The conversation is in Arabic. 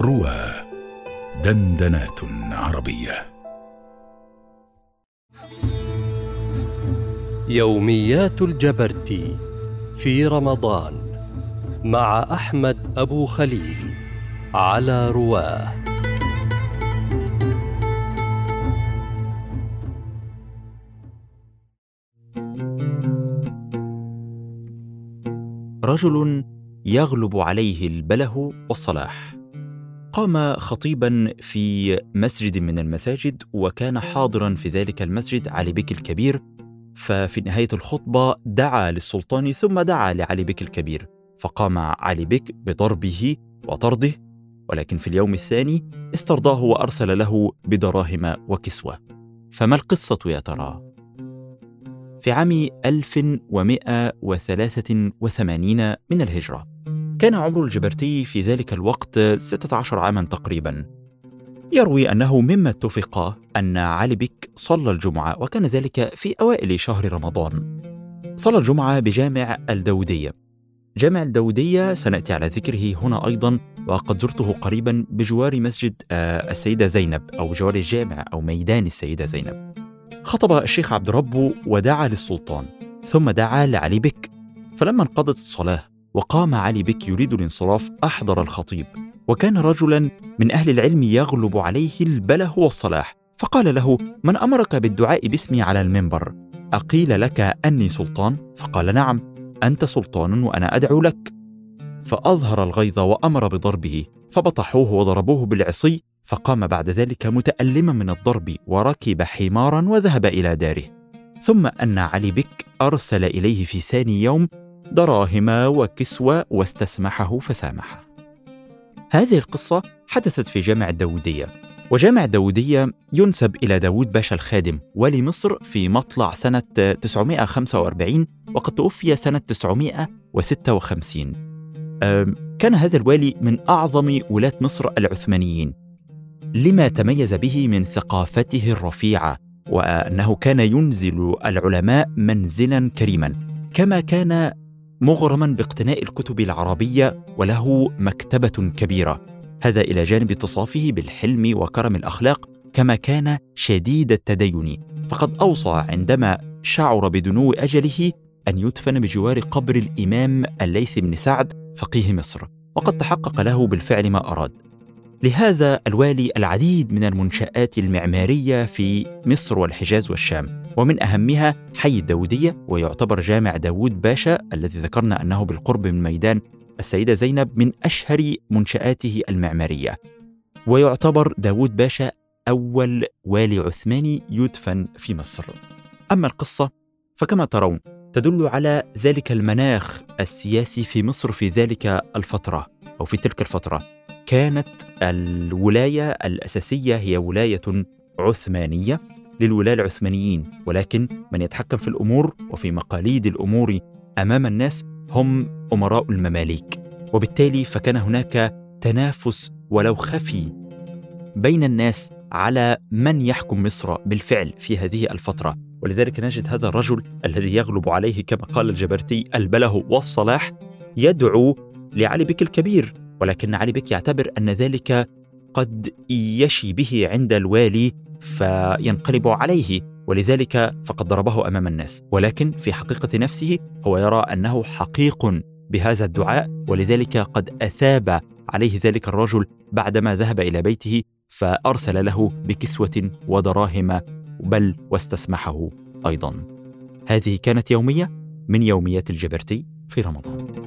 روى دندنات عربية. يوميات الجبرتي في رمضان مع أحمد أبو خليل على رواه. رجل يغلب عليه البله والصلاح. قام خطيبا في مسجد من المساجد وكان حاضرا في ذلك المسجد علي بك الكبير ففي نهاية الخطبة دعا للسلطان ثم دعا لعلي بك الكبير فقام علي بك بضربه وطرده ولكن في اليوم الثاني استرضاه وأرسل له بدراهم وكسوة. فما القصة يا ترى؟ في عام 1183 من الهجرة. كان عمر الجبرتي في ذلك الوقت 16 عاما تقريبا. يروي أنه مما اتفق أن علي بك صلى الجمعة وكان ذلك في أوائل شهر رمضان. صلى الجمعة بجامع الدودية جامع الدودية سنأتي على ذكره هنا أيضا وقد زرته قريبا بجوار مسجد السيدة زينب أو بجوار الجامع أو ميدان السيدة زينب. خطب الشيخ عبد ربه ودعا للسلطان ثم دعا لعلي بك فلما انقضت الصلاة وقام علي بك يريد الانصراف أحضر الخطيب. وكان رجلا من أهل العلم يغلب عليه البله والصلاح. فقال له من أمرك بالدعاء باسمي على المنبر؟ أقيل لك أني سلطان؟ فقال نعم أنت سلطان وأنا أدعو لك. فأظهر الغيظ وأمر بضربه. فبطحوه وضربوه بالعصي. فقام بعد ذلك متألما من الضرب وركب حمارا وذهب إلى داره. ثم أن علي بك أرسل إليه في ثاني يوم دراهم وكسوة واستسمحه فسامحه هذه القصة حدثت في جامع الداودية وجامع الداودية ينسب إلى داود باشا الخادم ولي مصر في مطلع سنة 945 وقد توفي سنة 956 كان هذا الوالي من أعظم ولاة مصر العثمانيين. لما تميز به من ثقافته الرفيعة وأنه كان ينزل العلماء منزلا كريما كما كان مغرما باقتناء الكتب العربية وله مكتبة كبيرة. هذا إلى جانب اتصافه بالحلم وكرم الأخلاق كما كان شديد التدين. فقد أوصى عندما شعر بدنو أجله أن يدفن بجوار قبر الإمام الليث بن سعد فقيه مصر وقد تحقق له بالفعل ما أراد. لهذا الوالي العديد من المنشآت المعمارية في مصر والحجاز والشام. ومن أهمها حي الداودية ويعتبر جامع داود باشا الذي ذكرنا أنه بالقرب من ميدان السيدة زينب من أشهر منشآته المعمارية. ويعتبر داود باشا أول والي عثماني يدفن في مصر. أما القصة فكما ترون تدل على ذلك المناخ السياسي في مصر في ذلك الفترة أو في تلك الفترة. كانت الولاية الأساسية هي ولاية عثمانية. للولاة العثمانيين ولكن من يتحكم في الأمور وفي مقاليد الأمور أمام الناس هم أمراء المماليك. وبالتالي فكان هناك تنافس ولو خفي بين الناس على من يحكم مصر بالفعل في هذه الفترة. ولذلك نجد هذا الرجل الذي يغلب عليه كما قال الجبرتي البله والصلاح يدعو لعلي بك الكبير ولكن علي بك يعتبر أن ذلك قد يشي به عند الوالي فينقلب عليه ولذلك فقد ضربه أمام الناس. ولكن في حقيقة نفسه هو يرى أنه حقيق بهذا الدعاء ولذلك قد أثاب عليه ذلك الرجل بعدما ذهب إلى بيته فأرسل له بكسوة ودراهم بل واستسمحه أيضا. هذه كانت يومية من يوميات الجبرتي في رمضان.